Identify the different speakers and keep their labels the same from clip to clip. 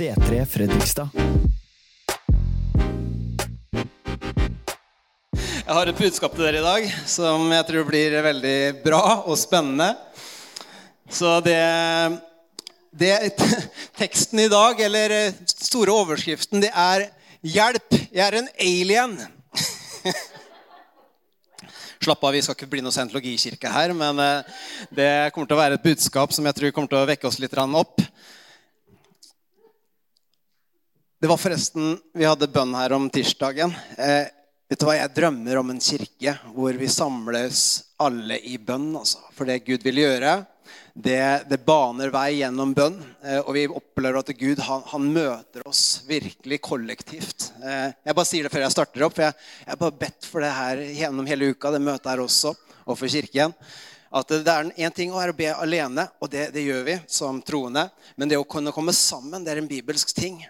Speaker 1: C3 Fredrikstad.
Speaker 2: Jeg har et budskap til dere i dag som jeg tror blir veldig bra og spennende. Så det, det Teksten i dag, eller store overskriften, det er 'Hjelp, jeg er en alien'. Slapp av, vi skal ikke bli noe scientologikirke her, men eh, det kommer til å være et budskap som jeg tror kommer til å vekke oss litt opp. Det var forresten Vi hadde bønn her om tirsdagen. Eh, vet du hva, Jeg drømmer om en kirke hvor vi samles alle i bønn. Altså. For det Gud vil gjøre, det, det, baner vei gjennom bønn. Eh, og vi opplever at Gud han, han møter oss virkelig kollektivt. Eh, jeg bare sier det før jeg starter opp, for jeg har bare bedt for det her gjennom hele uka. det møtet her også, og for kirken. At det er en ting å være be alene, og det, det, gjør vi som troende. Men det å kunne komme sammen, det er en bibelsk ting.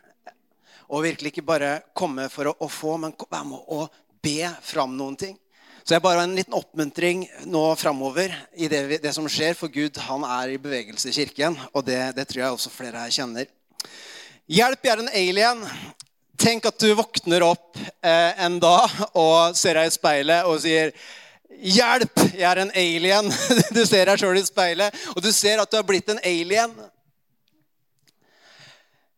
Speaker 2: Og virkelig ikke bare komme for å, å få, men være med å be fram noen ting. Så jeg bare har en liten oppmuntring nå framover i det, det, som skjer. For Gud han er i bevegelse i kirken, og det, det tror jeg også flere her kjenner. Hjelp, jeg er en alien. Tenk at du våkner opp eh, en dag og ser deg i speilet og sier Hjelp, jeg er en alien. Du ser deg sjøl i speilet, og du ser at du har blitt en alien.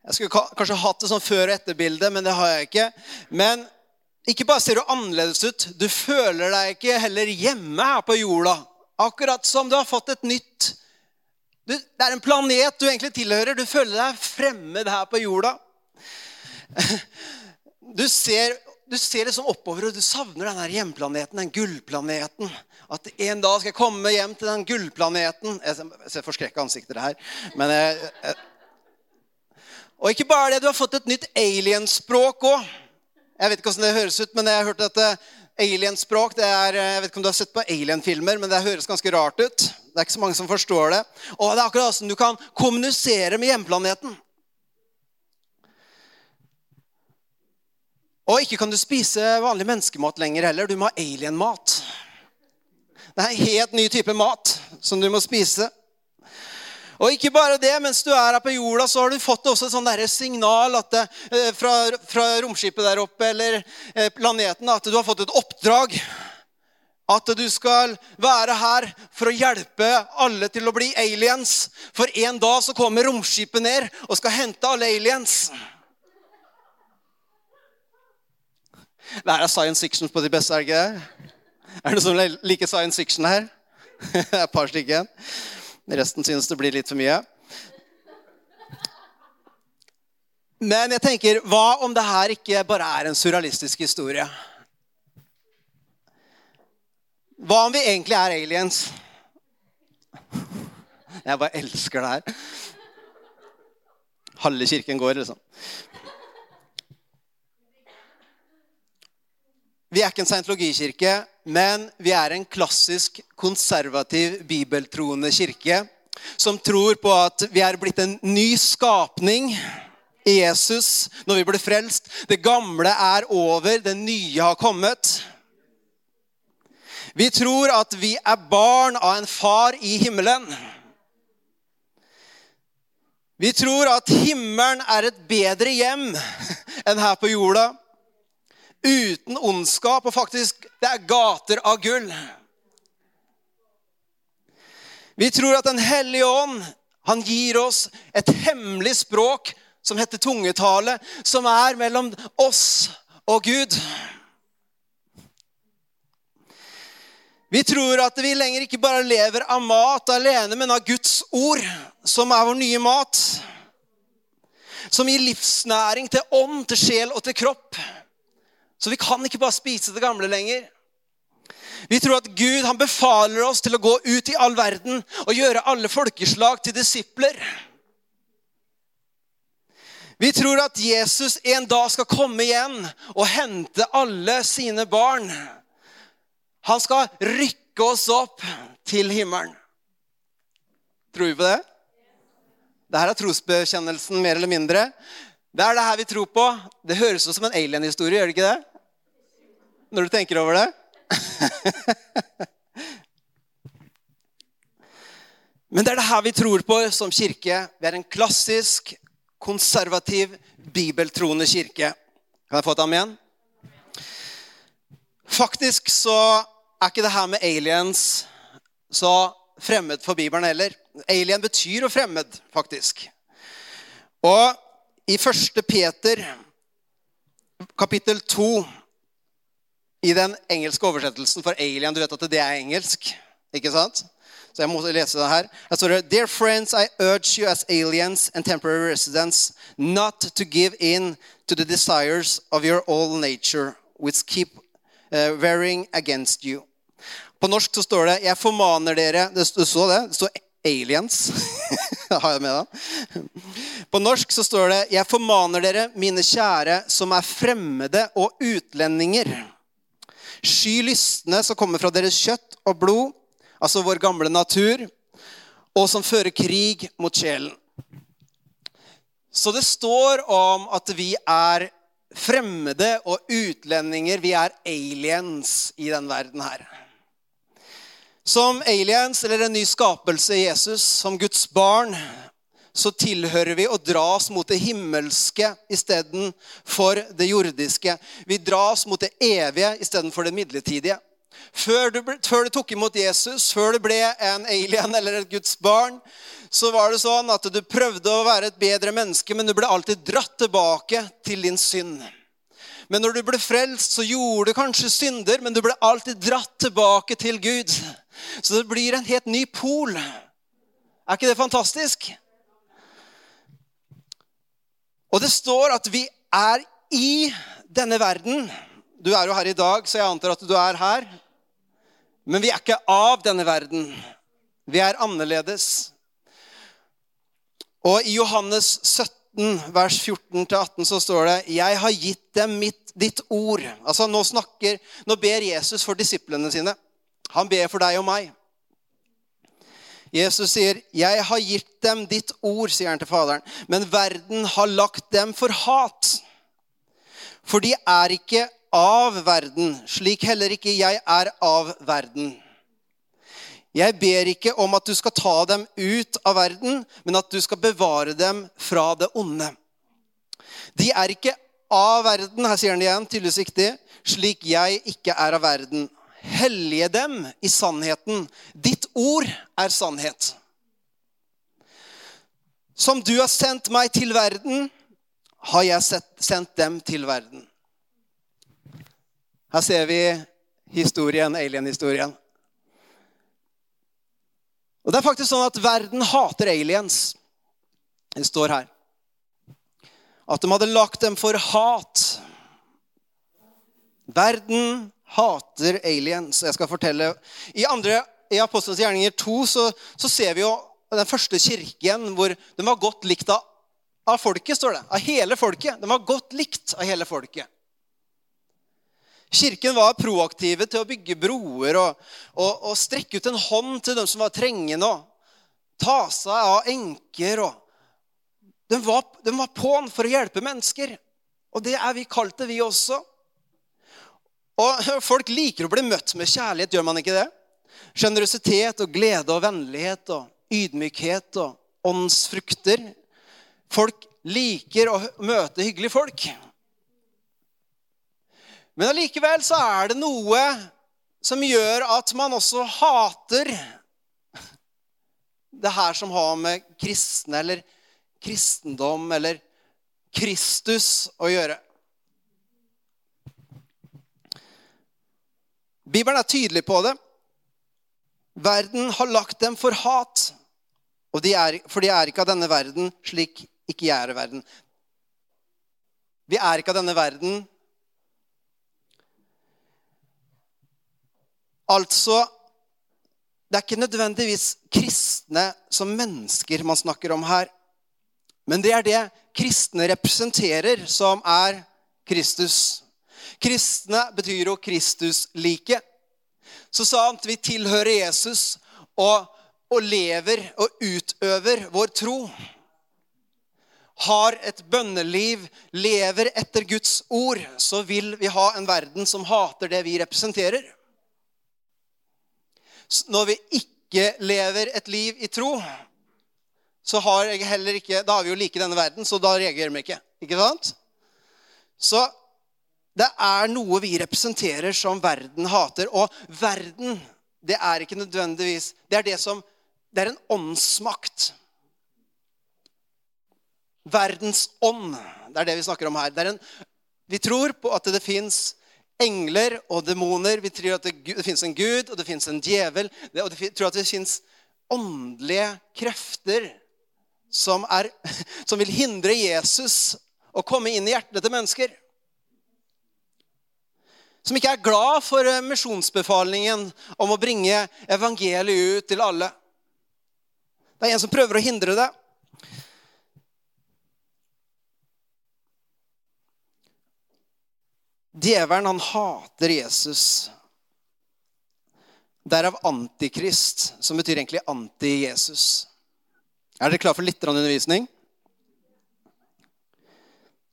Speaker 2: Jeg skulle kanskje hatt det sånn før- og etterbilde, men det har jeg ikke. Men ikke bare ser du annerledes ut, du føler deg ikke heller hjemme her på jorda. Akkurat som du har fått et nytt du, Det er en planet du egentlig tilhører. Du føler deg fremmed her på jorda. Du ser, du ser liksom oppover, og du savner den her hjemplaneten, den gullplaneten. At en dag skal jeg komme hjem til den gullplaneten. Jeg ser forskrekka ansikter her. Men jeg, jeg, og ikke bare det, du har fått et nytt alienspråk òg. Jeg vet ikke hvordan det høres ut, men jeg har hørt at eh, alienspråk det er, eh, Jeg vet ikke om du har sett på alienfilmer, men det høres ganske rart ut. Det er ikke så mange som forstår det. Og det er akkurat åssen du kan kommunisere med hjemplaneten. Og ikke kan du spise vanlig menneskemat lenger heller. Du må ha alienmat. Det er en helt ny type mat som du må spise. Og ikke bare det, mens du er her på jorda, så har du fått også et sånn signal det, eh, fra, fra, romskipet der oppe, eller eh, planeten, at du har fått et oppdrag. At du skal være her for å hjelpe alle til å bli aliens. For en dag så kommer romskipet ned og skal hente alle aliens. Det her er science fiction på de beste, er det ikke det? Er det noen som liker science fiction her? Et par stykker. Resten synes det blir litt for mye. Men jeg tenker, hva om det her ikke bare er en surrealistisk historie? Hva om vi egentlig er aliens? Jeg bare elsker det her. Halve kirken går, liksom. Vi er ikke en scientologikirke, men vi er en klassisk konservativ bibeltroende kirke som tror på at vi er blitt en ny skapning Jesus når vi ble frelst. Det gamle er over, det nye har kommet. Vi tror at vi er barn av en far i himmelen. Vi tror at himmelen er et bedre hjem enn her på jorda uten ondskap, og faktisk det er gater av gull. Vi tror at Den hellige ånd han gir oss et hemmelig språk som heter tungetale, som er mellom oss og Gud. Vi tror at vi lenger ikke bare lever av mat alene, men av Guds ord, som er vår nye mat. Som gir livsnæring til ånd, til sjel og til kropp. Så vi kan ikke bare spise det gamle lenger. Vi tror at Gud han befaler oss til å gå ut i all verden og gjøre alle folkeslag til disipler. Vi tror at Jesus en dag skal komme igjen og hente alle sine barn. Han skal rykke oss opp til himmelen. Tror vi på det? Dette er trosbekjennelsen, mer eller mindre. Det er det her vi tror på. Det høres ut som en alien-historie, gjør det ikke det? Når du tenker over det? Men det er det her vi tror på som kirke. Vi er en klassisk, konservativ, bibeltroende kirke. Kan jeg få et amen? Faktisk så er ikke det her med aliens så fremmed for Bibelen heller. Alien betyr jo fremmed, faktisk. Og i 1. Peter kapittel 2 i den engelske oversettelsen for alien Du vet at det er engelsk, ikke sant? Så jeg må lese det her. Jeg står det, Dear friends, I urge you as aliens and temporary residents not to give in to the desires of your old nature, which keep uh, wearing against you. På norsk så står det 'Jeg formaner dere' Det står det. Det står 'aliens'. har jeg med da? På norsk så står det 'Jeg formaner dere, mine kjære, som er fremmede og utlendinger'. Sky lystne som kommer fra deres kjøtt og blod, altså vår gamle natur, og som fører krig mot sjelen. Så det står om at vi er fremmede og utlendinger. Vi er aliens i den verden her. Som aliens eller en ny skapelse i Jesus, som Guds barn, så tilhører vi å dras mot det himmelske istedenfor det jordiske. Vi dras mot det evige istedenfor det midlertidige. Før du, før du, tok imot Jesus, før du ble en alien eller et Guds barn, så var det sånn at du prøvde å være et bedre menneske, men du ble alltid dratt tilbake til din synd. Men når du ble frelst, så gjorde du kanskje synder, men du ble alltid dratt tilbake til Gud. Så det blir en helt ny pol. Er ikke det fantastisk? Og det står at vi er i denne verden. Du er jo her i dag, så jeg antar at du er her. Men vi er ikke av denne verden. Vi er annerledes. Og i Johannes 17, vers 14-18, så står det Jeg har gitt dem mitt, ditt ord. Altså nå, snakker, nå ber Jesus for disiplene sine. Han ber for deg og meg. Jesus sier, 'Jeg har gitt dem ditt ord', sier han til Faderen, 'men verden har lagt dem for hat.' For de er ikke av verden, slik heller ikke jeg er av verden. Jeg ber ikke om at du skal ta dem ut av verden, men at du skal bevare dem fra det onde. De er ikke av verden, her sier han igjen, tydeligvis viktig, slik jeg ikke er av verden hellige dem i sannheten. Ditt ord er sannhet. Som du har sendt meg til verden, har jeg sendt dem til verden. Her ser vi historien, alien-historien. Og Det er faktisk sånn at verden hater aliens. Det står her. At de hadde lagt dem for hat. Verden hater aliens. Jeg skal fortelle. I, andre, i Apostelens gjerninger 2 så, så, ser vi jo den første kirken hvor den var godt likt av, av folket. står det. Av hele folket. Den var godt likt av hele folket. Kirken var proaktive til å bygge broer og, og, og strekke ut en hånd til dem som var trengende. og Ta seg av enker. Den var, var på'n for å hjelpe mennesker. Og det er vi kalt det, vi også. Og Folk liker å bli møtt med kjærlighet, gjør man ikke det? Sjenerøsitet og glede og vennlighet og ydmykhet og åndsfrukter. Folk liker å møte hyggelige folk. Men allikevel så er det noe som gjør at man også hater det her som har med kristne eller kristendom eller Kristus å gjøre. Bibelen er tydelig på det. Verden har lagt dem for hat. De er, for de er ikke av denne verden, slik ikke jeg er av verden. Vi er ikke av denne verden. Altså Det er ikke nødvendigvis kristne som mennesker man snakker om her. Men det er det kristne representerer, som er Kristus. Kristne betyr jo Kristus-like. Så sa han at vi tilhører Jesus og, og lever og utøver vår tro. Har et bønneliv, lever etter Guds ord, så vil vi ha en verden som hater det vi representerer. Når vi ikke lever et liv i tro, så har jeg heller ikke Da har vi jo like denne verden, så da reagerer vi ikke. Ikke sant? Så det er noe vi representerer som verden hater. Og verden, det er ikke nødvendigvis Det er det som Det er en åndsmakt. Verdens ånd. Det er det vi snakker om her. En, vi tror på at det fins engler og demoner. Vi tror at det, det fins en gud, og det fins en djevel. og vi tror at det fins åndelige krefter som, er, som vil hindre Jesus å komme inn i hjertene til mennesker. Som ikke er glad for eh, misjonsbefalingen om å bringe evangeliet ut til alle. Det er en som prøver å hindre det. Djevelen, han hater Jesus. Derav antikrist, som betyr egentlig anti-Jesus. Er dere klar for litt undervisning?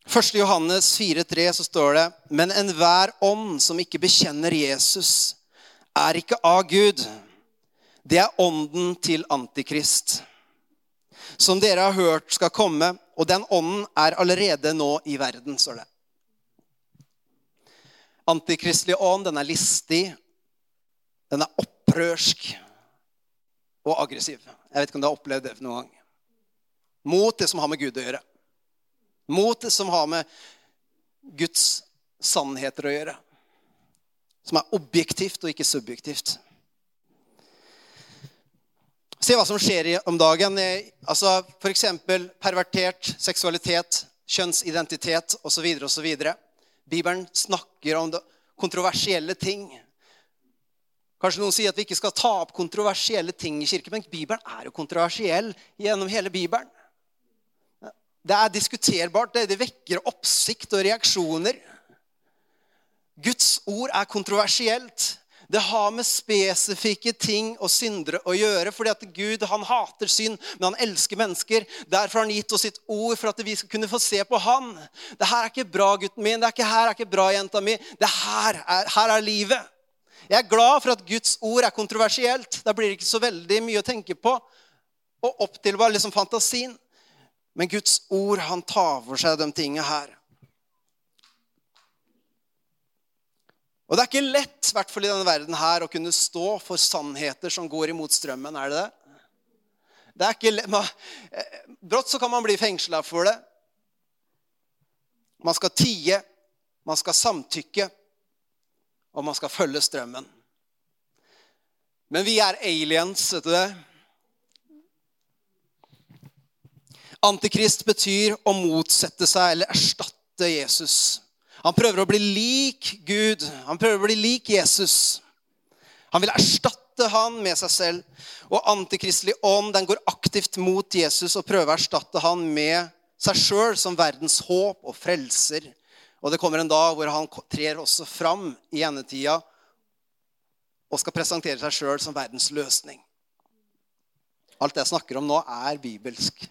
Speaker 2: 1. Johannes 4,3 så står det Men enhver ånd som ikke bekjenner Jesus, er ikke av Gud. Det er ånden til Antikrist, som dere har hørt skal komme. Og den ånden er allerede nå i verden, står det antikristelig ånd. Den er listig. Den er opprørsk og aggressiv. Jeg vet ikke om du har opplevd det noen gang. Mot det som har med Gud å gjøre. Mot det som har med Guds sannheter å gjøre. Som er objektivt og ikke subjektivt. Se hva som skjer om dagen. Altså F.eks. pervertert seksualitet, kjønnsidentitet osv. osv. Bibelen snakker om kontroversielle ting. Kanskje noen sier at vi ikke skal ta opp kontroversielle ting i kirken, men Bibelen er jo kontroversiell gjennom hele Bibelen. Det er diskuterbart. Det vekker oppsikt og reaksjoner. Guds ord er kontroversielt. Det har med spesifikke ting og syndere å gjøre. fordi at Gud han hater synd, men han elsker mennesker. Derfor har han gitt oss sitt ord for at vi skal kunne få se på han. Det her er ikke bra, gutten min. Det er ikke her er ikke bra, jenta mi. Det her er, her er livet. Jeg er glad for at Guds ord er kontroversielt. Da blir det ikke så veldig mye å tenke på. Og opp til bare liksom fantasien. Men Guds ord han tar for seg de tingene her. Og det er ikke lett, i hvert fall i denne verden her, å kunne stå for sannheter som går imot strømmen. Er det det? Det er ikke lett. Eh, brått så kan man bli fengsla for det. Man skal tie, man skal samtykke, og man skal følge strømmen. Men vi er aliens, vet du det? Antikrist betyr å motsette seg eller erstatte Jesus. Han prøver å bli lik Gud. Han prøver å bli lik Jesus. Han vil erstatte han med seg selv. Og antikristelig ånd den går aktivt mot Jesus og prøver å erstatte han med seg sjøl som verdens håp og frelser. Og det kommer en dag hvor han trer også fram i endetida og skal presentere seg sjøl som verdens løsning. Alt det jeg snakker om nå, er bibelsk.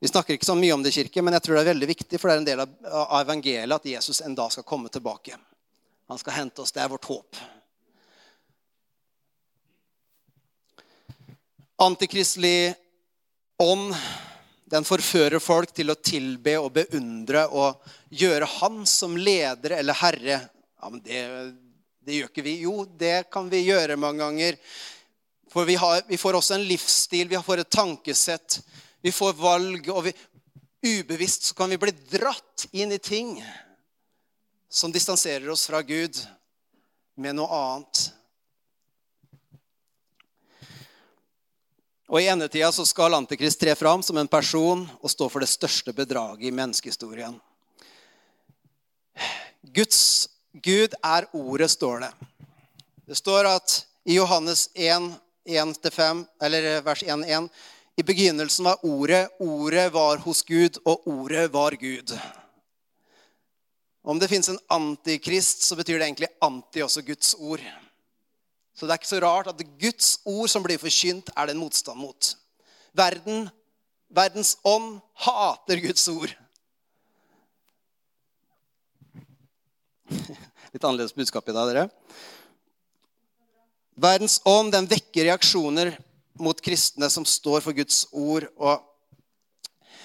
Speaker 2: Vi snakker ikke så mye om det i kirke, men jeg tror det er veldig viktig, for det er en del av evangeliet at Jesus en dag skal komme tilbake. Han skal hente oss. Det er vårt håp. Antikristelig ånd den forfører folk til å tilbe og beundre og gjøre Han som leder eller herre. Ja, men det, det gjør ikke vi. Jo, det kan vi gjøre mange ganger. For vi, har, vi får også en livsstil, vi får et tankesett vi får valg, og vi, ubevisst så kan vi bli dratt inn i ting som distanserer oss fra Gud med noe annet. Og I endetida så skal Antikrist tre fram som en person og stå for det største bedraget i menneskehistorien. Guds Gud er ordet, står det. Det står at i Johannes 1, 1-5, eller vers 1-1 i begynnelsen var Ordet, Ordet var hos Gud, og Ordet var Gud. Om det fins en antikrist, så betyr det egentlig anti også Guds ord. Så det er ikke så rart at Guds ord som blir forkynt, er det en motstand mot. Verden, verdens ånd, hater Guds ord. Litt annerledes budskap i dag, dere. Verdens ånd den vekker reaksjoner mot kristne som står for Guds ord. og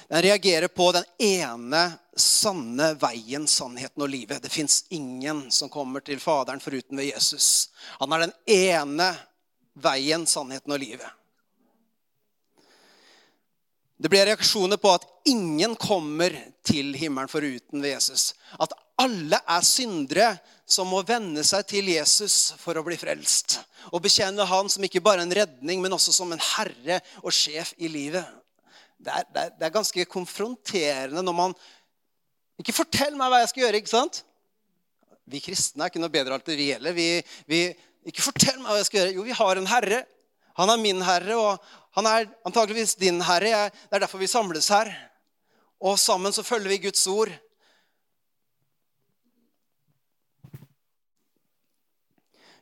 Speaker 2: Den reagerer på den ene sanne veien, sannheten og livet. Det fins ingen som kommer til Faderen foruten ved Jesus. Han er den ene veien, sannheten og livet. Det ble reaksjoner på at ingen kommer til himmelen foruten ved Jesus. At alle er syndere som må venne seg til Jesus for å bli frelst. Og bekjenne han som ikke bare en redning, men også som en herre og sjef i livet. Det er, det er, det er ganske konfronterende når man Ikke fortell meg hva jeg skal gjøre, ikke sant? Vi kristne er ikke noe bedre alltid, vi gjelder. Vi, vi, ikke fortell meg hva jeg skal gjøre. Jo, vi har en herre. Han er min herre, og han er antakeligvis din herre. Det er derfor vi samles her. Og sammen så følger vi Guds ord.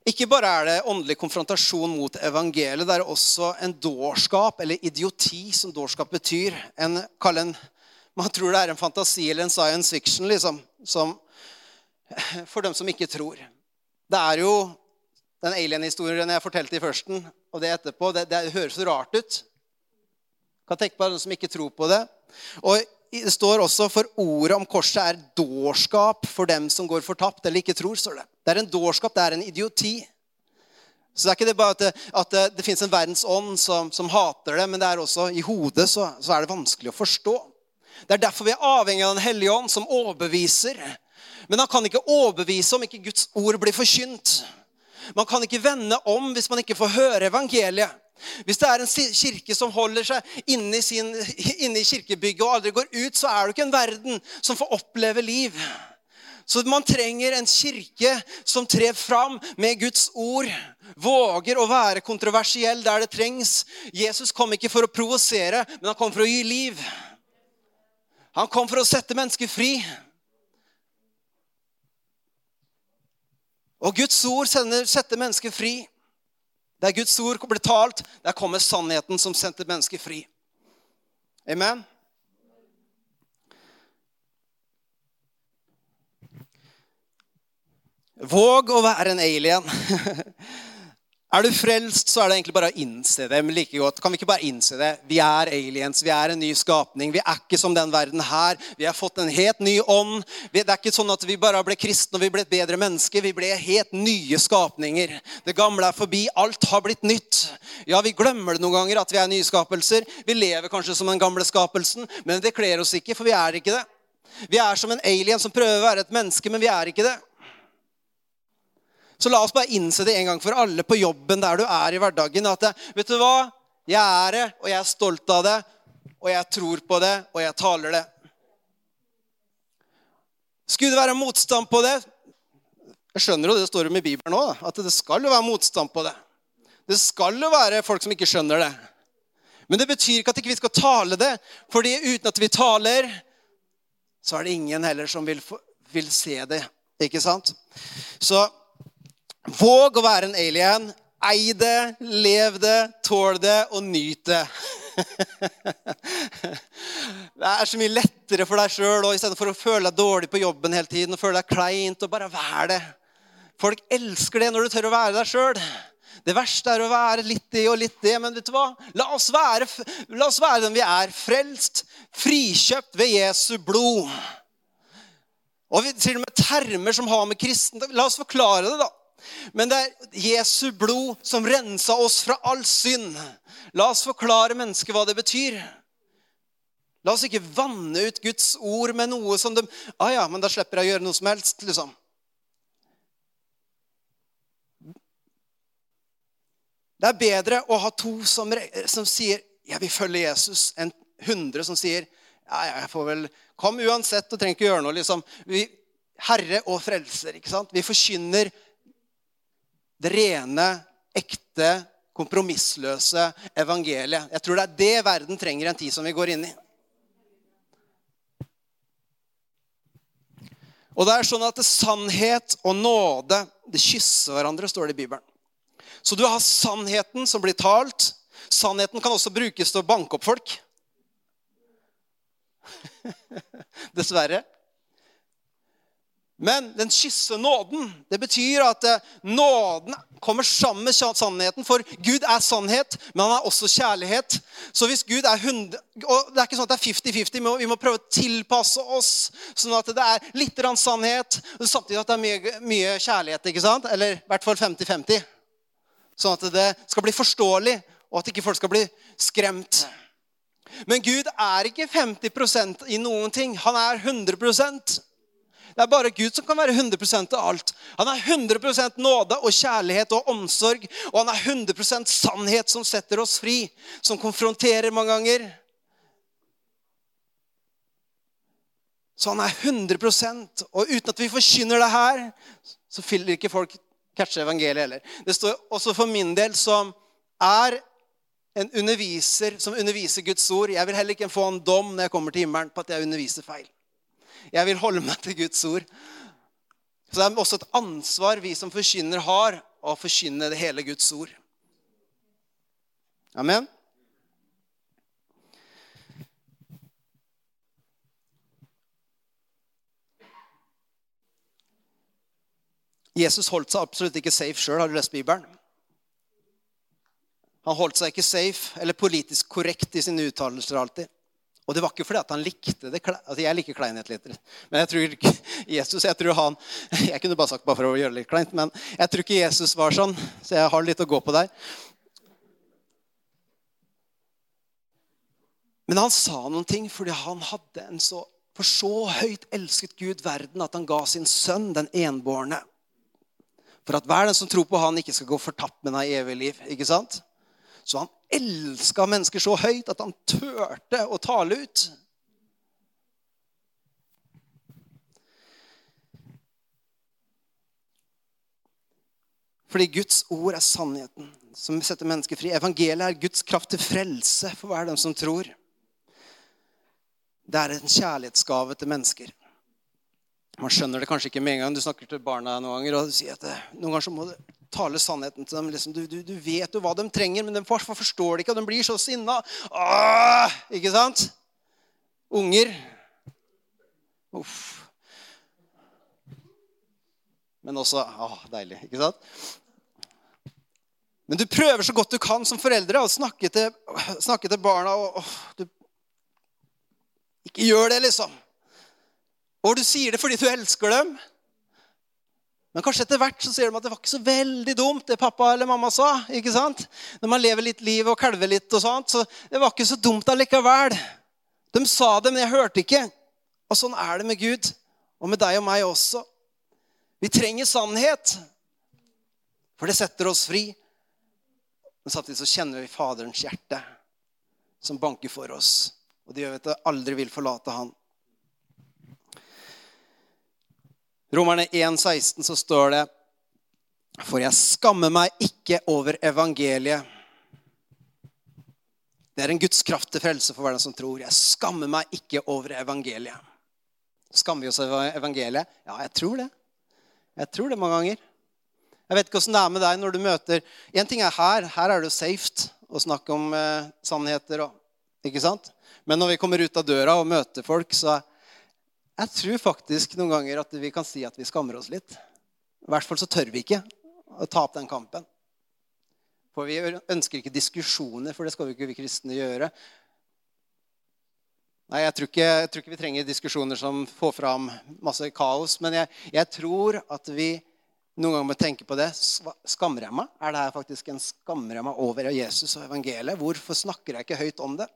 Speaker 2: Ikke bare er det åndelig konfrontasjon mot evangeliet, det er også en dårskap, eller idioti, som dårskap betyr. En, en, man tror det er en fantasi eller en science fiction, liksom, som, for dem som ikke tror. Det er jo den alien-historien jeg fortalte i førsten, og det etterpå, det, det høres så rart ut. Kan tenke på dem som ikke tror på det. Og det står også for ordet om korset er dårskap for dem som går fortapt eller ikke tror. står Det Det er en dårskap, det er en idioti. Så det er ikke det bare at det, at det, det fins en verdensånd som, som, hater det, men det er også i hodet så, så, er det vanskelig å forstå. Det er derfor vi er avhengig av Den hellige ånd, som overbeviser. Men han kan ikke overbevise om ikke Guds ord blir forkynt. Man kan ikke vende om hvis man ikke får høre evangeliet. Hvis det er en kirke som holder seg inne i, sin, inne i kirkebygget og aldri går ut, så er det ikke en verden som får oppleve liv. Så man trenger en kirke som trer fram med Guds ord. Våger å være kontroversiell der det trengs. Jesus kom ikke for å provosere, men han kom for å gi liv. Han kom for å sette mennesker fri. Og Guds ord setter mennesker fri. Der Guds ord blir talt, der kommer sannheten som sendte mennesker fri. Amen? Våg å være en alien. Er du frelst, så er det egentlig bare å innse det. men like godt. Kan vi ikke bare innse det? Vi er aliens. Vi er en ny skapning. Vi er ikke som den verden her. Vi har fått en helt ny ånd. Det er ikke sånn at vi bare ble kristne og vi ble et bedre menneske. Vi ble helt nye skapninger. Det gamle er forbi. Alt har blitt nytt. Ja, vi glemmer det noen ganger at vi er nyskapelser. Vi lever kanskje som den gamle skapelsen, men det kler oss ikke, for vi er ikke det. Vi er som en alien som prøver å være et menneske, men vi er ikke det. Så la oss bare innse det en gang for alle på jobben der du er i hverdagen. At vet du hva? Jeg er det, og jeg er stolt av det, og jeg tror på det, og jeg taler det. Skulle det være motstand på det? Jeg skjønner jo det står om i Bibelen òg, at det skal jo være motstand på det. Det skal jo være folk som ikke skjønner det. Men det betyr ikke at vi ikke skal tale det. fordi uten at vi taler, så er det ingen heller som vil, vil se det. Ikke sant? Så Våg å være en alien. Ei det, lev det, tål det og nyt det. det er så mye lettere for deg sjøl istedenfor å føle deg dårlig på jobben hele tiden og føle deg kleint og bare være det. Folk elsker det når du tør å være deg sjøl. Det verste er å være litt det og litt det. Men vet du hva? La oss være, la oss være den vi er. Frelst, frikjøpt ved Jesu blod. Og vi, til og med termer som har med kristen La oss forklare det, da. Men det er Jesu blod som rensa oss fra all synd. La oss forklare mennesket hva det betyr. La oss ikke vanne ut Guds ord med noe som de ah ja, men da slipper jeg å gjøre noe som helst. liksom. Det er bedre å ha to som, som sier 'jeg vil følge Jesus', enn hundre som sier ja, jeg får vel Kom uansett og trenger ikke gjøre noe. liksom. Vi, herre og frelser. ikke sant? Vi forkynner det rene, ekte, kompromissløse evangeliet. Jeg tror det er det verden trenger en tid som vi går inn i. Og det er sånn at sannhet og nåde det kysser hverandre, står det i Bibelen. Så du har sannheten som blir talt. Sannheten kan også brukes til å banke opp folk. Dessverre. Men den kysse nåden, det betyr at eh, nåden kommer sammen med sannheten. For Gud er sannhet, men han er også kjærlighet. Så hvis Gud er 100, og Det er ikke sånn at det er 50-50. Vi må prøve å tilpasse oss sånn at det er litt sannhet, og samtidig at det er mye, mye kjærlighet. ikke sant? Eller i hvert fall 50-50. Sånn at det skal bli forståelig, og at ikke folk skal bli skremt. Men Gud er ikke 50% i noen ting. Han er 100 det er bare Gud som kan være 100 av alt. Han er 100 nåde og kjærlighet og omsorg. Og han er 100 sannhet som setter oss fri, som konfronterer mange ganger. Så han er 100 Og uten at vi forkynner det her, så fyller ikke folk catche evangeliet heller. Det står også for min del, som er en underviser som underviser Guds ord. Jeg vil heller ikke få en dom når jeg kommer til himmelen på at jeg underviser feil. Jeg vil holde meg til Guds ord. Så det er også et ansvar vi som forkynner har, å forkynne det hele Guds ord. Amen. Jesus holdt seg absolutt ikke safe sjøl. Har du lest Bibelen? Han holdt seg ikke safe eller politisk korrekt i sine uttalelser alltid. Og det var ikke fordi at han likte det. Altså, jeg liker kleinhet litt. Men jeg tror ikke Jesus jeg tror han, jeg kunne bare sagt bare for å gjøre det litt kleint, men jeg tror ikke Jesus var sånn. Så jeg har litt å gå på der. Men han sa noen ting fordi han hadde en så For så høyt elsket Gud verden at han ga sin sønn, den enbårne. For at hver den som tror på han, ikke skal gå fortapt, men ha evig liv. Ikke sant? Så han elska mennesker så høyt at han turte å tale ut. Fordi Guds ord er sannheten som setter mennesker fri. Evangeliet er Guds kraft til frelse for hver den som tror. Det er en kjærlighetsgave til mennesker. Man skjønner det kanskje ikke med en gang. Du snakker til barna noen ganger og sier at noen ganger så må du tale sannheten til dem. Liksom, du, du, du, vet jo hva de trenger, men de forstår det ikke, og de blir så sinna. Ikke sant? Unger. Uff. Men også åh, deilig, ikke sant? Men du prøver så godt du kan som foreldre å snakke til, snakke til barna. og åh, du, Ikke gjør det, liksom. Og du sier det fordi du elsker dem. Men kanskje etter hvert så ser de at det var ikke så veldig dumt, det pappa eller mamma sa. ikke sant? Når man lever litt liv og kalver litt, og sånt, så det var ikke så dumt allikevel. De sa det, men jeg hørte ikke. Og sånn er det med Gud, og med deg og meg også. Vi trenger sannhet, for det setter oss fri. Men samtidig så kjenner vi Faderens hjerte, som banker for oss. Og det gjør at vi aldri vil forlate Han. Romerne 1,16 så står det For jeg skammer meg ikke over evangeliet. Det er en Guds kraft til frelse for hver den som tror. Jeg skammer meg ikke over evangeliet. Skammer vi oss over evangeliet? Ja, jeg tror det. Jeg tror det mange ganger. Jeg vet ikke åssen det er med deg når du møter En ting er her. Her er det jo safe å snakke om eh, sannheter. Og, ikke sant? Men når vi kommer ut av døra og møter folk, så jeg tror faktisk noen ganger at vi kan si at vi skammer oss litt. I hvert fall så tør vi ikke å ta opp den kampen. For vi ønsker ikke diskusjoner, for det skal vi ikke vi kristne gjøre. Nei, jeg tror, ikke, jeg tror ikke vi trenger diskusjoner som får fram masse kaos. Men jeg, jeg tror at vi noen ganger må tenke på det. Skammer jeg meg? Er det her faktisk en skammer jeg meg over Jesus og evangeliet? Hvorfor snakker jeg ikke høyt om det?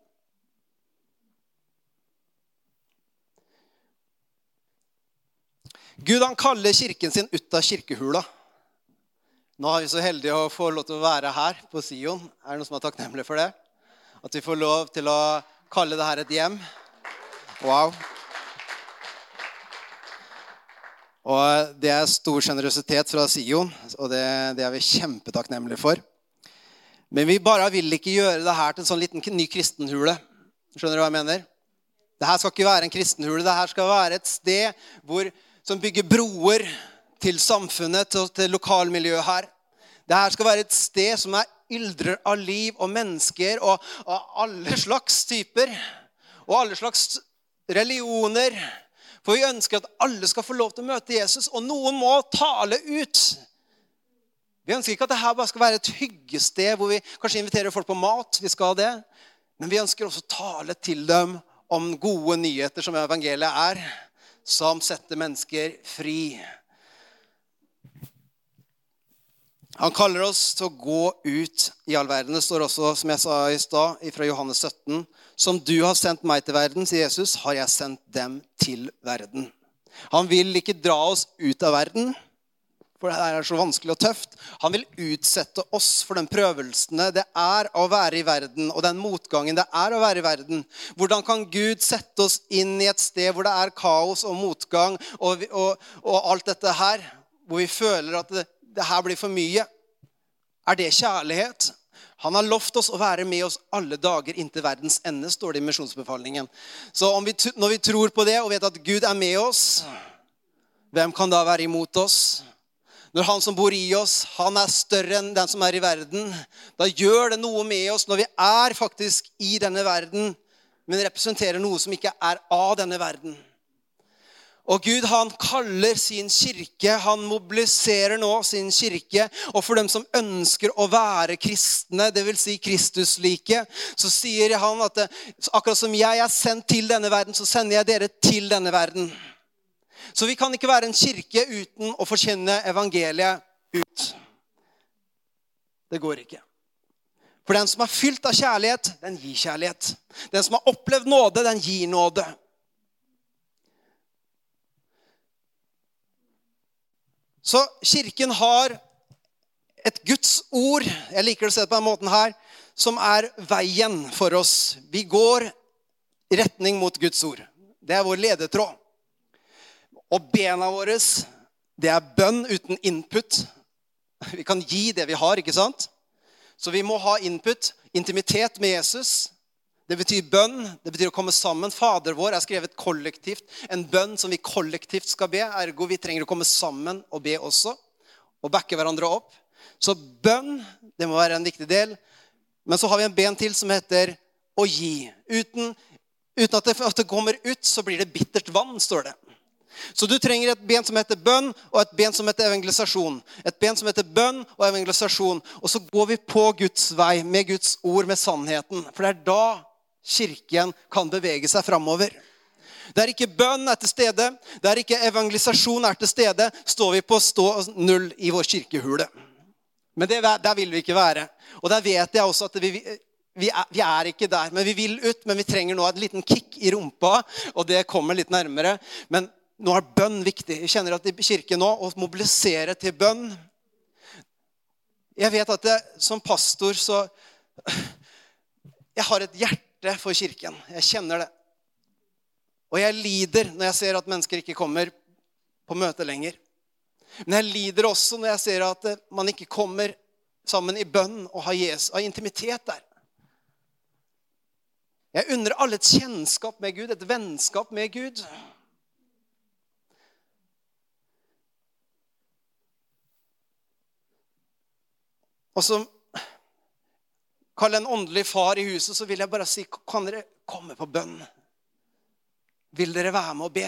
Speaker 2: Gud han kaller kirken sin ut av kirkehula. Nå er vi så heldige å få lov til å være her på Sion. Er det noen som er takknemlig for det? At vi får lov til å kalle det her et hjem. Wow. Og Det er stor sjenerøsitet fra Sion, og det, det, er vi kjempetakknemlige for. Men vi bare vil ikke gjøre det her til en sånn liten ny kristenhule. Skjønner du hva jeg mener? Dette skal ikke være en kristenhule. Dette skal være et sted hvor som bygger broer til samfunnet, til, til lokalmiljøet her. Dette skal være et sted som er yldrer av liv og mennesker og, av alle slags typer. Og alle slags religioner. For vi ønsker at alle skal få lov til å møte Jesus, og noen må tale ut. Vi ønsker ikke at dette bare skal være et hyggested hvor vi kanskje inviterer folk på mat. vi skal det. Men vi ønsker også å tale til dem om gode nyheter, som evangeliet er, som setter mennesker fri. Han kaller oss til å gå ut i all verden. Det står også, som jeg sa i stad, fra Johannes 17. Som du har sendt meg til verden, sier Jesus, har jeg sendt dem til verden. Han vil ikke dra oss ut av verden, for det er så vanskelig og tøft. Han vil utsette oss for den prøvelsene det er å være i verden, og den motgangen det er å være i verden. Hvordan kan Gud sette oss inn i et sted hvor det er kaos og motgang og, og, og alt dette her, hvor vi føler at det, det her blir for mye. Er det kjærlighet? Han har lovt oss å være med oss alle dager inntil verdens ende, står det i misjonsbefalingen. Så vi, når vi tror på det og vet at Gud er med oss, hvem kan da være imot oss? Når han som bor i oss, han er større enn den som er i verden, da gjør det noe med oss når vi er faktisk i denne verden, men representerer noe som ikke er av denne verden. Og Gud han kaller sin kirke, han mobiliserer nå sin kirke. Og for dem som ønsker å være kristne, dvs. Si Kristuslike, så sier han at akkurat som jeg er sendt til denne verden, så sender jeg dere til denne verden. Så vi kan ikke være en kirke uten å forkynne evangeliet ut. Det går ikke. For den som er fylt av kjærlighet, den gir kjærlighet. Den som har opplevd nåde, den gir nåde. Så kirken har et Guds ord, jeg liker å se det på denne måten her, som er veien for oss. Vi går retning mot Guds ord. Det er vår ledetråd. Og bena våre, det er bønn uten input. Vi kan gi det vi har, ikke sant? Så vi må ha input, intimitet med Jesus. Det betyr bønn. Det betyr å komme sammen. Fader vår er skrevet kollektivt. En bønn som vi kollektivt skal be. Ergo vi trenger å komme sammen og be også. Og backe hverandre opp. Så bønn det må være en viktig del. Men så har vi en ben til som heter å gi. Uten, uten at, det, at det kommer ut, så blir det bittert vann, står det. Så du trenger et ben som heter bønn, og et ben som heter evangelisasjon. Et ben som heter bønn og evangelisasjon. Og så går vi på Guds vei med Guds ord, med sannheten. For det er da kirken kan bevege seg framover. Der ikke bønn er til stede, der ikke evangelisasjon er til stede, står vi på stå null i vår kirkehule. Men det, der vil vi ikke være. Og der vet jeg også at vi, vi, er, vi, er, ikke der. Men vi vil ut, men vi trenger nå et liten kick i rumpa, og det kommer litt nærmere. Men nå er bønn viktig. Jeg kjenner at i kirken nå å mobilisere til bønn Jeg vet at jeg, som pastor så Jeg har et hjerte for kirken. Jeg kjenner det. Og jeg lider når jeg ser at mennesker ikke kommer på møte lenger. Men jeg lider også når jeg ser at man ikke kommer sammen i bønn og har, Jesus, har intimitet der. Jeg unner alle et kjennskap med Gud, et vennskap med Gud. Og så Kall en åndelig far i huset, så vil jeg bare si kan dere komme på bønn? Vil dere være med og be?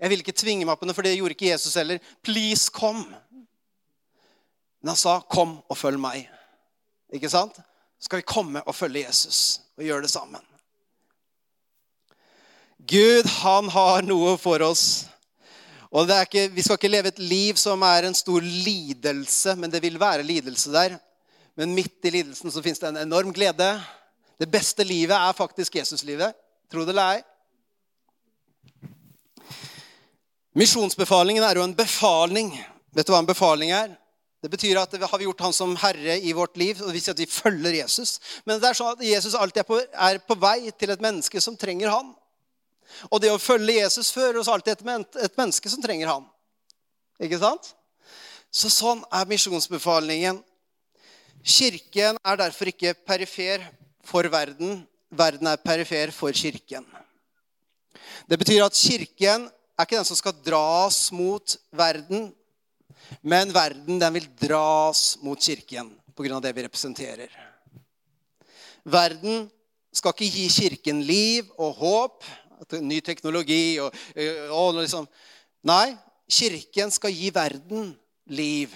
Speaker 2: Jeg vil ikke tvinge meg på det, for det gjorde ikke Jesus heller. Please, kom. Men han sa, 'Kom og følg meg'. Ikke sant? Så skal vi komme og følge Jesus og gjøre det sammen. Gud, han har noe for oss. Og ikke, Vi skal ikke leve et liv som er en stor lidelse, men det vil være lidelse der. Men midt i lidelsen så fins det en enorm glede. Det beste livet er faktisk Jesuslivet. Tro det eller ei. Misjonsbefalingen er jo en befaling. Vet du hva en befaling er? Det betyr at vi har gjort han som herre i vårt liv, og vi sier at vi følger Jesus. Men det er sånn at Jesus alltid er på, er på vei til et menneske som trenger han. Og det å følge Jesus fører oss alltid et, et menneske som trenger han. Ikke sant? Så sånn er misjonsbefalingen. Kirken er derfor ikke perifer for verden. Verden er perifer for kirken. Det betyr at kirken er ikke den som skal dras mot verden, men verden den vil dras mot kirken pga. det vi representerer. Verden skal ikke gi kirken liv og håp. Ny teknologi og, og liksom Nei, kirken skal gi verden liv.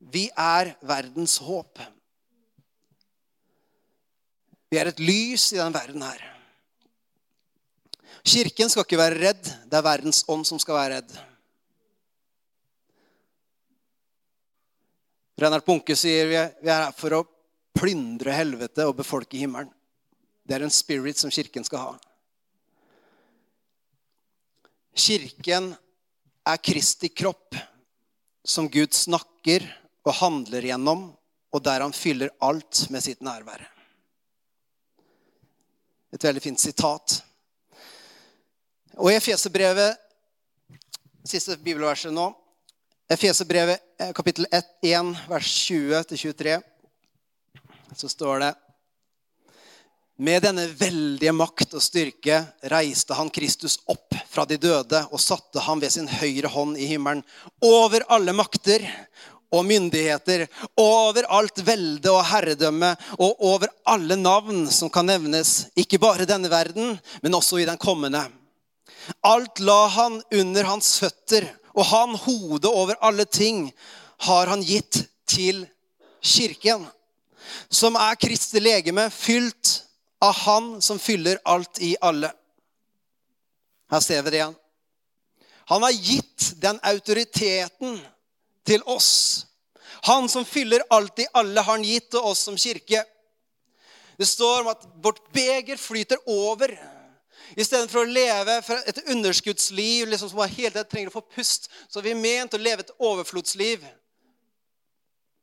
Speaker 2: Vi er verdens håp. Vi er et lys i denne verden her. Kirken skal ikke være redd. Det er verdens ånd som skal være redd. Reinhard Bunke sier vi er her for å plyndre helvete og befolke himmelen. Det er en spirit som kirken skal ha. Kirken er Kristi kropp, som Gud snakker og handler gjennom, og der han fyller alt med sitt nærvær. Et veldig fint sitat. Og i Efeserbrevet, siste bibelverset nå Efeserbrevet eh, kapittel 1, 1 vers 20-23, så står det Med denne veldige makt og styrke reiste han Kristus opp fra de døde og satte ham ved sin høyre hånd i himmelen, over alle makter og myndigheter, over alt velde og herredømme og over alle navn som kan nevnes, ikke bare i denne verden, men også i den kommende. Alt la han under hans føtter, og han, hodet over alle ting, har han gitt til kirken, som er Kristi legeme, fylt av Han som fyller alt i alle. Her ser vi det igjen. Han har gitt den autoriteten til oss. Han som fyller alt i alle, har han gitt til oss som kirke. Det står om at vårt beger flyter over. Istedenfor å leve et underskuddsliv liksom, som hele tiden trenger å få pust, så er vi ment å leve et overflodsliv.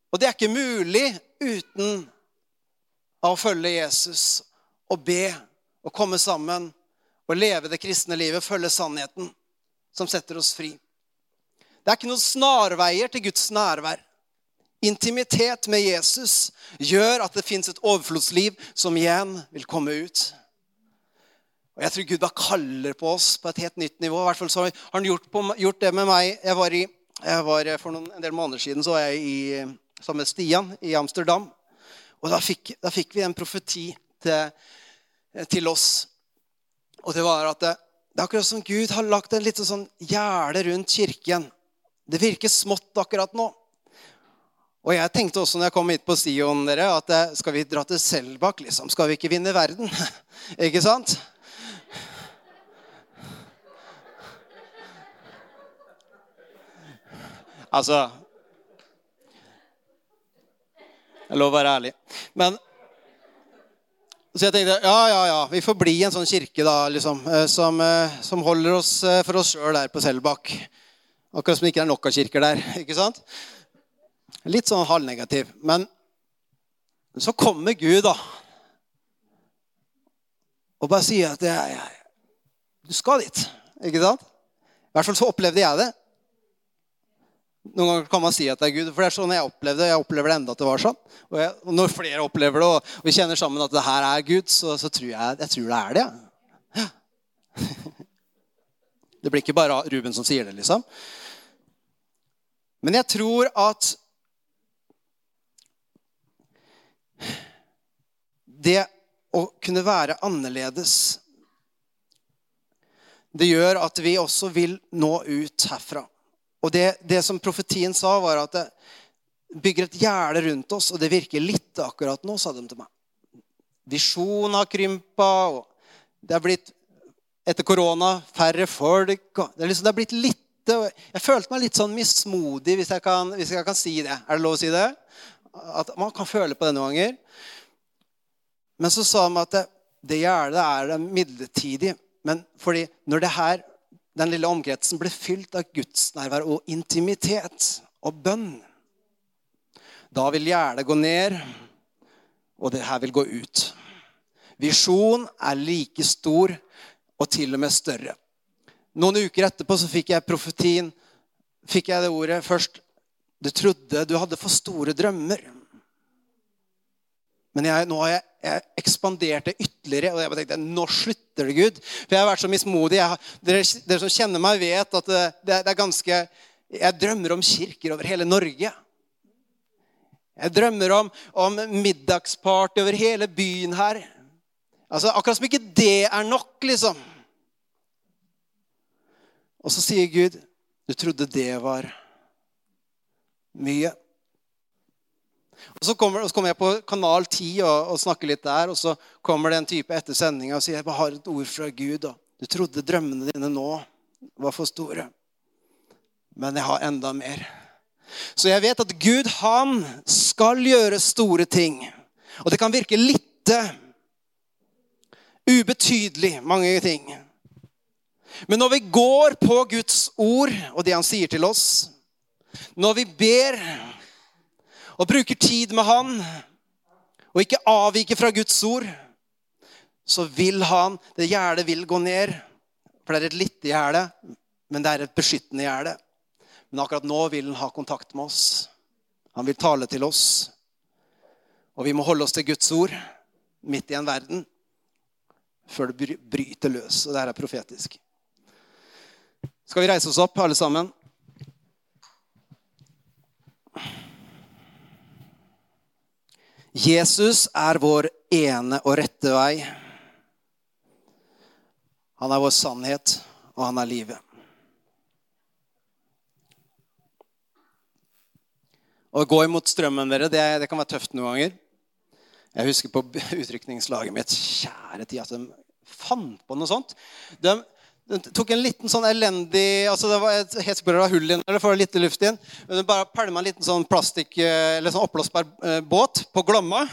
Speaker 2: Og det er ikke mulig uten å følge Jesus og be og komme sammen og leve det kristne livet, følge sannheten som setter oss fri. Det er ikke noen snarveier til Guds nærvær. Intimitet med Jesus gjør at det fins et overflodsliv som igjen vil komme ut. Og Jeg tror Gud da kaller på oss på et helt nytt nivå. I hvert fall så har han gjort, på, gjort det med meg. Jeg var, i, jeg var For noen, en del måneder siden så var jeg i, sammen med Stian i Amsterdam. Og da fikk, da fikk vi en profeti til, til, oss. Og det var at det, det er akkurat som Gud har lagt en liten sånn gjerde rundt kirken. Det virker smått akkurat nå. Og jeg tenkte også når jeg kom hit på Sion, dere, at eh, skal vi dra til Selbakk, liksom? Skal vi ikke vinne verden? ikke sant? Altså Jeg lover å være ærlig. Men så jeg tenkte ja, ja, ja, vi får bli en sånn kirke da, liksom, eh, som, eh, som holder oss eh, for oss sjøl der på Selbakk. Akkurat som det ikke er nok av kirker der. ikke sant? Litt sånn halvnegativ. Men så kommer Gud, da. Og bare sier at jeg, du skal dit. Ikke sant? I hvert fall så opplevde jeg det. Noen ganger kan man si at det er Gud, for det er sånn jeg opplevde det. Jeg opplever det enda at det var sånn. Og, jeg, og når flere opplever det, og, vi kjenner sammen at det her er Gud, så, så tror jeg, jeg tror det er det. Ja. Det blir ikke bare Ruben som sier det, liksom. Men jeg tror at det å kunne være annerledes Det gjør at vi også vil nå ut herfra. Og det, det, som profetien sa, var at det bygger et gjerde rundt oss, og det virker litt akkurat nå, sa de til meg. Visjonen har krympa, og det er blitt etter korona færre folk. Det er, liksom, det er blitt litt Jeg følte meg litt sånn mismodig, hvis jeg, kan, hvis jeg kan si det. Er det lov å si det? At man kan føle på det noen ganger. Men så sa de at det, det gjerdet er midlertidig. Men fordi når det her den lille omkretsen ble fylt av gudsnærvær og intimitet og bønn. Da vil gjerdet gå ned, og det her vil gå ut. Visjon er like stor og til og med større. Noen uker etterpå så fikk jeg profetien. Fikk jeg det ordet først. Du trodde du hadde for store drømmer. Men jeg, nå har jeg, jeg ekspanderte ytterligere. Og jeg tenkte, nå slutter det, Gud. For jeg har vært så mismodig. Jeg, dere, dere, som kjenner meg, vet at det, det, det, er ganske Jeg drømmer om kirker over hele Norge. Jeg drømmer om, om middagsparty over hele byen her. Altså, Akkurat som ikke det er nok, liksom. Og så sier Gud, 'Du trodde det var mye'. Og Så kommer, og så kommer jeg på Kanal 10 og, og, snakker litt der, og så kommer det en type etter sendinga og sier jeg bare har et ord fra Gud. Og du trodde drømmene dine nå var for store, men jeg har enda mer. Så jeg vet at Gud, han skal gjøre store ting. Og det kan virke lite, ubetydelig, mange ting. Men når vi går på Guds ord og det han sier til oss, når vi ber og bruker tid med Han, og ikke avviker fra Guds ord, så vil han Det gjerdet vil gå ned. For det er et lite gjerde, men det er et beskyttende gjerde. Men akkurat nå vil han ha kontakt med oss. Han vil tale til oss. Og vi må holde oss til Guds ord midt i en verden før det bryter løs. Og det her er profetisk. Skal vi reise oss opp, alle sammen? Jesus er vår ene og rette vei. Han er vår sannhet, og han er livet. Å gå imot strømmen dere, det, det, kan være tøft noen ganger. Jeg husker på utrykningslaget mitt Kjære tid at de fant på noe sånt. De, de tok en liten sånn elendig altså Det var et helt sikkert hull inn, eller for litt luft inn. Den bare pælma en liten sånn plastikk, eh, eller sånn oppblåsbar eh, båt på Glomma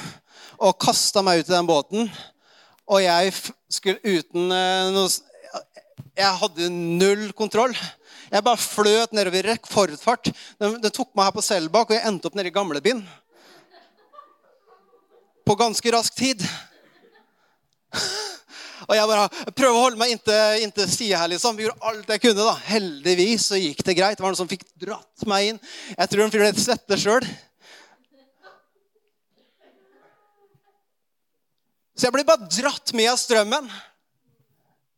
Speaker 2: og kasta meg ut i den båten. Og jeg skulle uten eh, noe Jeg hadde null kontroll. Jeg bare fløt nedover i rekordfart. Den, den tok meg her på Selbakk, og jeg endte opp nede i Gamlebyen. På ganske rask tid. Og jeg bare prøver å holde meg inntil, inntil sida her. liksom. Vi gjorde alt jeg kunne. da. Heldigvis så gikk det greit. Det var noen som fikk dratt meg inn. Jeg tror de fikk litt svette sjøl. Så jeg ble bare dratt med av strømmen.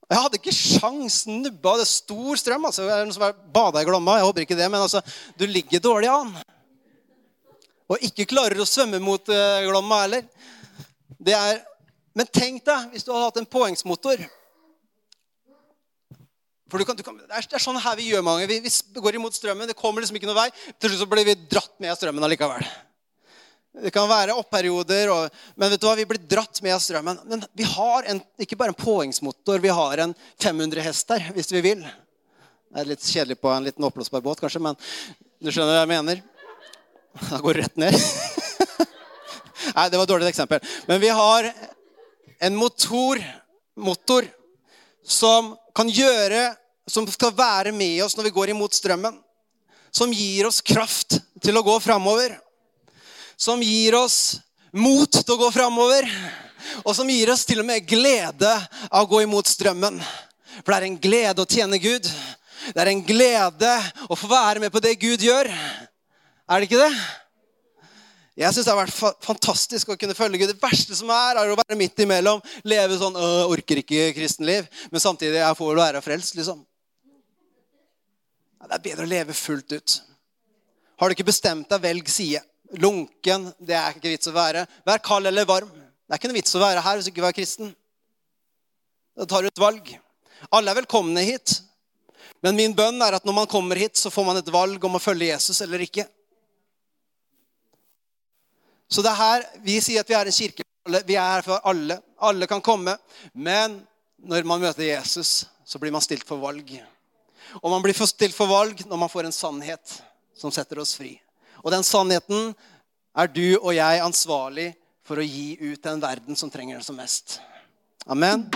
Speaker 2: Jeg hadde ikke sjans nubba. Det er stor strøm. altså. Det er noen som bada i Glomma. Jeg håper ikke det, men altså, du ligger dårlig an. Og ikke klarer å svømme mot uh, Glomma heller. Det er, men tenk deg hvis du hadde hatt en poengsmotor. For du kan, du kan, det, er, sånn her vi gjør mange. Vi, vi går imot strømmen. Det kommer liksom ikke noe vei. Til slutt så blir vi dratt med av strømmen allikevel. Det kan være oppperioder, og, men vet du hva, vi blir dratt med av strømmen. Men vi har en, ikke bare en påhengsmotor, vi har en 500 hest der, hvis vi vil. Det er litt kjedelig på en liten oppblåsbar båt, kanskje, men du skjønner hva jeg mener? Da går det rett ned. Nei, det var et dårlig eksempel. Men vi har en motor, motor som kan gjøre Som skal være med oss når vi går imot strømmen. Som gir oss kraft til å gå framover som gir oss mot til å gå framover. Og som gir oss til og med glede av å gå imot strømmen. For det er en glede å tjene Gud. Det er en glede å få være med på det Gud gjør. Er det ikke det? Jeg syns det har vært fantastisk å kunne følge Gud. Det verste som er, er å være midt imellom. Leve sånn øh, 'Orker ikke kristenliv', men samtidig jeg får vel være frelst, liksom. Det er bedre å leve fullt ut. Har du ikke bestemt deg, velg side lunken. Det er ikke vits å være. Vær kald eller varm. Det er ikke noe vits å være her hvis du ikke er kristen. Da tar du et valg. Alle er velkomne hit. Men min bønn er at når man kommer hit, så får man et valg om å følge Jesus eller ikke. Så det er her vi sier at vi er en kirke. Vi er her for alle. Alle kan komme. Men når man møter Jesus, så blir man stilt for valg. Og man blir stilt for valg når man får en sannhet som setter oss fri. Og den sannheten er du og jeg ansvarlig for å gi ut til en verden som trenger det som mest. Amen.